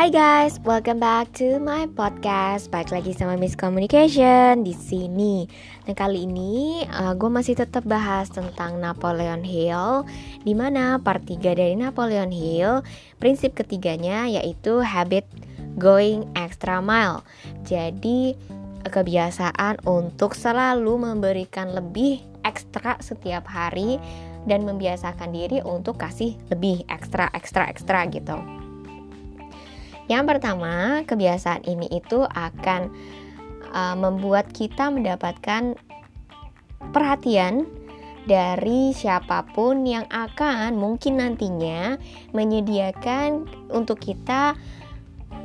Hai guys, welcome back to my podcast. Balik lagi sama Miss Communication di sini. Nah kali ini uh, gue masih tetap bahas tentang Napoleon Hill, di mana part 3 dari Napoleon Hill, prinsip ketiganya yaitu habit going extra mile. Jadi kebiasaan untuk selalu memberikan lebih ekstra setiap hari dan membiasakan diri untuk kasih lebih ekstra ekstra ekstra gitu. Yang pertama, kebiasaan ini itu akan uh, membuat kita mendapatkan perhatian dari siapa pun yang akan mungkin nantinya menyediakan untuk kita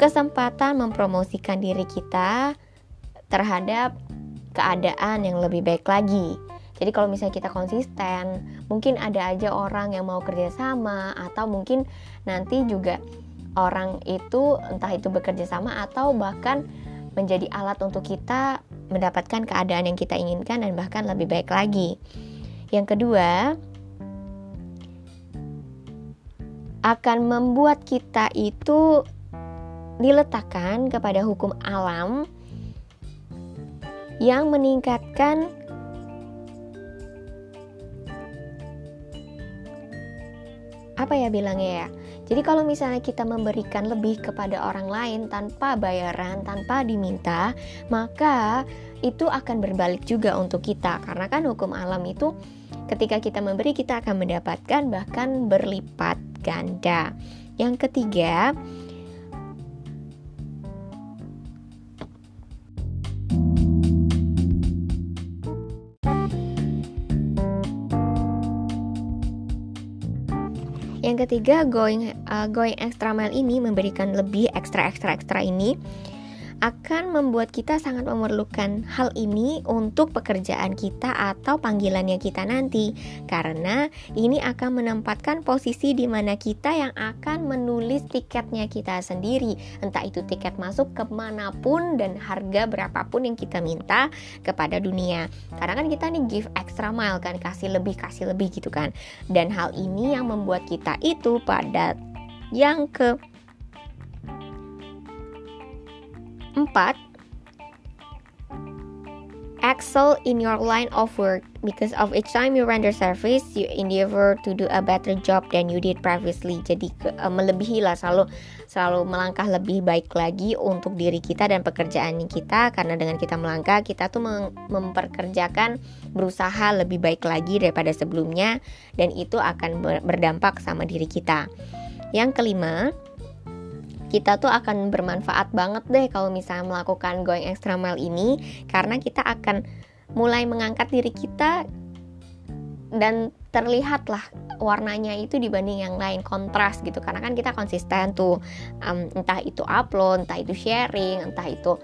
kesempatan mempromosikan diri kita terhadap keadaan yang lebih baik lagi. Jadi kalau misalnya kita konsisten, mungkin ada aja orang yang mau kerjasama atau mungkin nanti juga orang itu entah itu bekerja sama atau bahkan menjadi alat untuk kita mendapatkan keadaan yang kita inginkan dan bahkan lebih baik lagi. Yang kedua, akan membuat kita itu diletakkan kepada hukum alam yang meningkatkan apa ya bilangnya ya jadi kalau misalnya kita memberikan lebih kepada orang lain tanpa bayaran, tanpa diminta, maka itu akan berbalik juga untuk kita. Karena kan hukum alam itu ketika kita memberi kita akan mendapatkan bahkan berlipat ganda. Yang ketiga, ketiga, going uh, going extra mile ini memberikan lebih ekstra ekstra ekstra ini akan membuat kita sangat memerlukan hal ini untuk pekerjaan kita atau panggilannya kita nanti. Karena ini akan menempatkan posisi di mana kita yang akan menulis tiketnya kita sendiri. Entah itu tiket masuk ke mana pun dan harga berapapun yang kita minta kepada dunia. Karena kan kita nih give extra mile kan kasih lebih kasih lebih gitu kan. Dan hal ini yang membuat kita itu pada yang ke 4. Excel in your line of work because of each time you render service you endeavor to do a better job than you did previously. Jadi uh, melebihi lah selalu selalu melangkah lebih baik lagi untuk diri kita dan pekerjaan kita karena dengan kita melangkah kita tuh mem memperkerjakan berusaha lebih baik lagi daripada sebelumnya dan itu akan berdampak sama diri kita. Yang kelima, kita tuh akan bermanfaat banget deh kalau misalnya melakukan going extra mile ini karena kita akan mulai mengangkat diri kita dan terlihat lah warnanya itu dibanding yang lain kontras gitu. Karena kan kita konsisten tuh um, entah itu upload entah itu sharing entah itu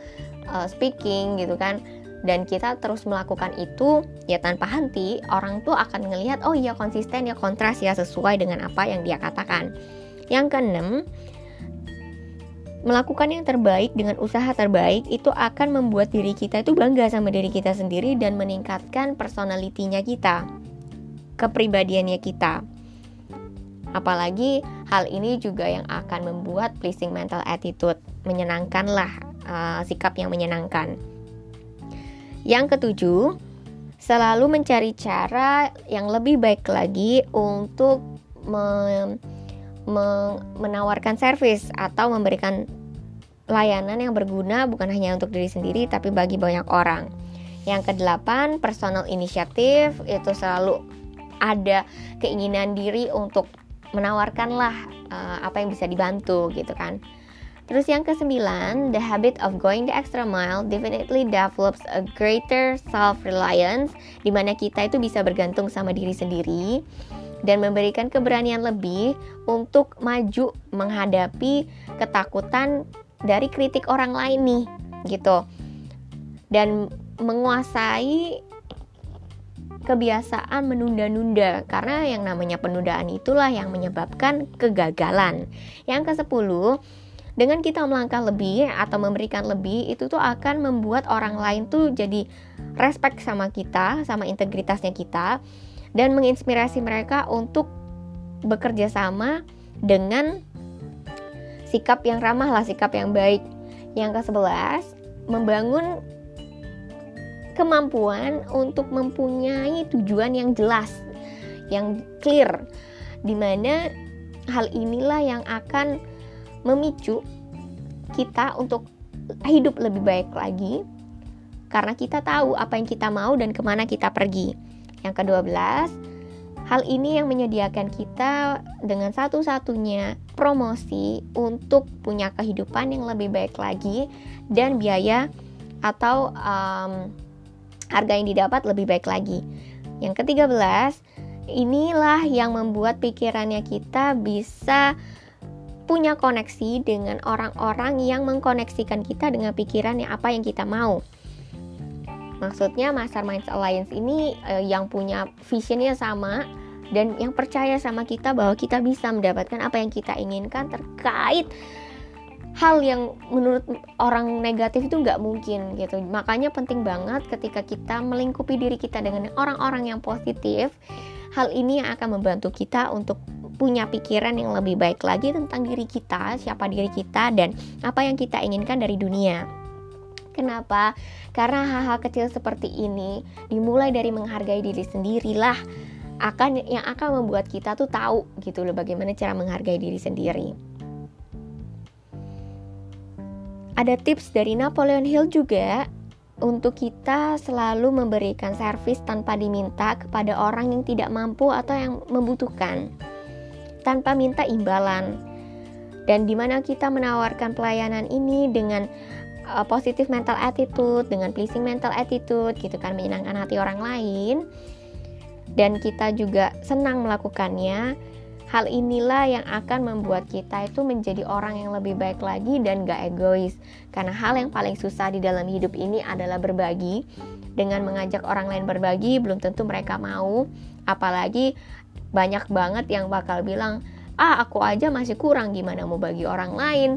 uh, speaking gitu kan. Dan kita terus melakukan itu ya tanpa henti orang tuh akan ngelihat oh iya konsisten ya kontras ya sesuai dengan apa yang dia katakan. Yang keenam melakukan yang terbaik dengan usaha terbaik itu akan membuat diri kita itu bangga sama diri kita sendiri dan meningkatkan personalitinya kita, kepribadiannya kita. Apalagi hal ini juga yang akan membuat pleasing mental attitude, menyenangkanlah uh, sikap yang menyenangkan. Yang ketujuh, selalu mencari cara yang lebih baik lagi untuk me menawarkan service atau memberikan layanan yang berguna bukan hanya untuk diri sendiri tapi bagi banyak orang. Yang kedelapan, personal inisiatif itu selalu ada keinginan diri untuk menawarkanlah uh, apa yang bisa dibantu gitu kan. Terus yang kesembilan, the habit of going the extra mile definitely develops a greater self-reliance di mana kita itu bisa bergantung sama diri sendiri dan memberikan keberanian lebih untuk maju menghadapi ketakutan dari kritik orang lain nih gitu dan menguasai kebiasaan menunda-nunda karena yang namanya penundaan itulah yang menyebabkan kegagalan. Yang ke-10, dengan kita melangkah lebih atau memberikan lebih itu tuh akan membuat orang lain tuh jadi respect sama kita, sama integritasnya kita dan menginspirasi mereka untuk bekerja sama dengan sikap yang ramah lah, sikap yang baik. Yang ke-11, membangun kemampuan untuk mempunyai tujuan yang jelas, yang clear, di mana hal inilah yang akan memicu kita untuk hidup lebih baik lagi karena kita tahu apa yang kita mau dan ke mana kita pergi. Yang kedua belas, hal ini yang menyediakan kita dengan satu-satunya promosi untuk punya kehidupan yang lebih baik lagi dan biaya atau um, harga yang didapat lebih baik lagi. Yang ketiga belas, inilah yang membuat pikirannya kita bisa punya koneksi dengan orang-orang yang mengkoneksikan kita dengan pikiran yang apa yang kita mau. Maksudnya Masterminds Alliance ini eh, yang punya visionnya sama dan yang percaya sama kita bahwa kita bisa mendapatkan apa yang kita inginkan terkait hal yang menurut orang negatif itu nggak mungkin gitu makanya penting banget ketika kita melingkupi diri kita dengan orang-orang yang positif hal ini yang akan membantu kita untuk punya pikiran yang lebih baik lagi tentang diri kita, siapa diri kita, dan apa yang kita inginkan dari dunia. Kenapa? Karena hal-hal kecil seperti ini dimulai dari menghargai diri sendirilah akan yang akan membuat kita tuh tahu gitu loh bagaimana cara menghargai diri sendiri. Ada tips dari Napoleon Hill juga untuk kita selalu memberikan servis tanpa diminta kepada orang yang tidak mampu atau yang membutuhkan tanpa minta imbalan. Dan di mana kita menawarkan pelayanan ini dengan uh, positif mental attitude, dengan pleasing mental attitude, gitu kan, menyenangkan hati orang lain, dan kita juga senang melakukannya. Hal inilah yang akan membuat kita itu menjadi orang yang lebih baik lagi dan gak egois. Karena hal yang paling susah di dalam hidup ini adalah berbagi. Dengan mengajak orang lain berbagi, belum tentu mereka mau. Apalagi banyak banget yang bakal bilang ah aku aja masih kurang gimana mau bagi orang lain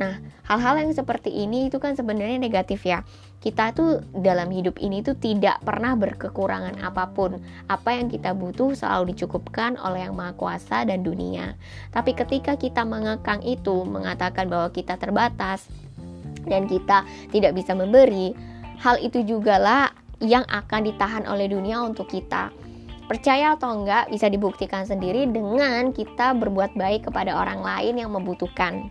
nah hal-hal yang seperti ini itu kan sebenarnya negatif ya. Kita tuh dalam hidup ini tuh tidak pernah berkekurangan apa pun. Apa yang kita butuh selalu dicukupkan oleh yang maha kuasa dan dunia. Tapi ketika kita mengekang itu mengatakan bahwa kita terbatas dan kita tidak bisa memberi hal itu juga lah yang akan ditahan oleh dunia untuk kita. Percaya atau enggak bisa dibuktikan sendiri dengan kita berbuat baik kepada orang lain yang membutuhkan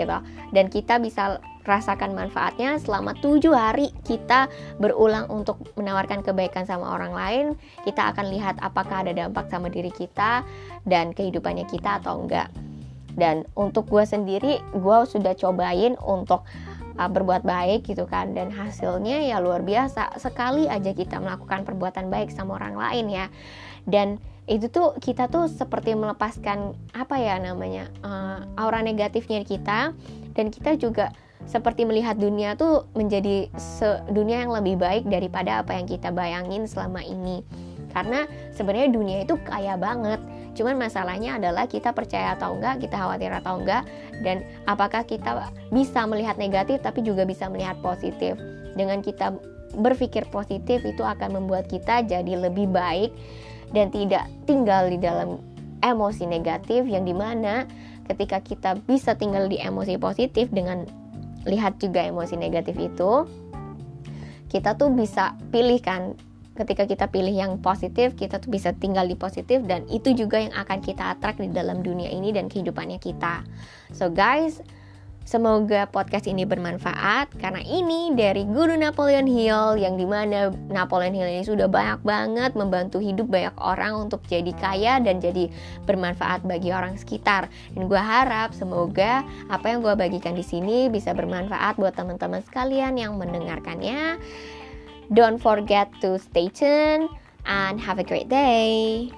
gitu. Dan kita bisa rasakan manfaatnya selama tujuh hari kita berulang untuk menawarkan kebaikan sama orang lain. Kita akan lihat apakah ada dampak sama diri kita dan kehidupannya kita atau enggak. Dan untuk gue sendiri gue sudah cobain untuk uh, berbuat baik gitu kan. Dan hasilnya ya luar biasa. Sekali aja kita melakukan perbuatan baik sama orang lain ya. Dan itu tuh kita tuh seperti melepaskan apa ya namanya uh, aura negatifnya kita. Dan kita juga seperti melihat dunia tuh menjadi dunia yang lebih baik daripada apa yang kita bayangin selama ini. Karena sebenarnya dunia itu kaya banget. Cuman masalahnya adalah kita percaya atau enggak kita khawatir atau enggak dan apakah kita bisa melihat negatif tapi juga bisa melihat positif. Dengan kita berpikir positif itu akan membuat kita jadi lebih baik dan tidak tinggal di dalam emosi negatif yang di mana ketika kita bisa tinggal di emosi positif dengan lihat juga emosi negatif itu kita tuh bisa pilihkan ketika kita pilih yang positif kita tuh bisa tinggal di positif dan itu juga yang akan kita attract di dalam dunia ini dan kehidupannya kita. So guys Semoga podcast ini bermanfaat karena ini dari Guru Napoleon Hill yang di mana Napoleon Hill ini sudah banyak banget membantu hidup banyak orang untuk jadi kaya dan jadi bermanfaat bagi orang sekitar. Dan gue harap semoga apa yang gue bagikan di sini bisa bermanfaat buat teman-teman sekalian yang mendengarkannya. Don't forget to stay tuned and have a great day.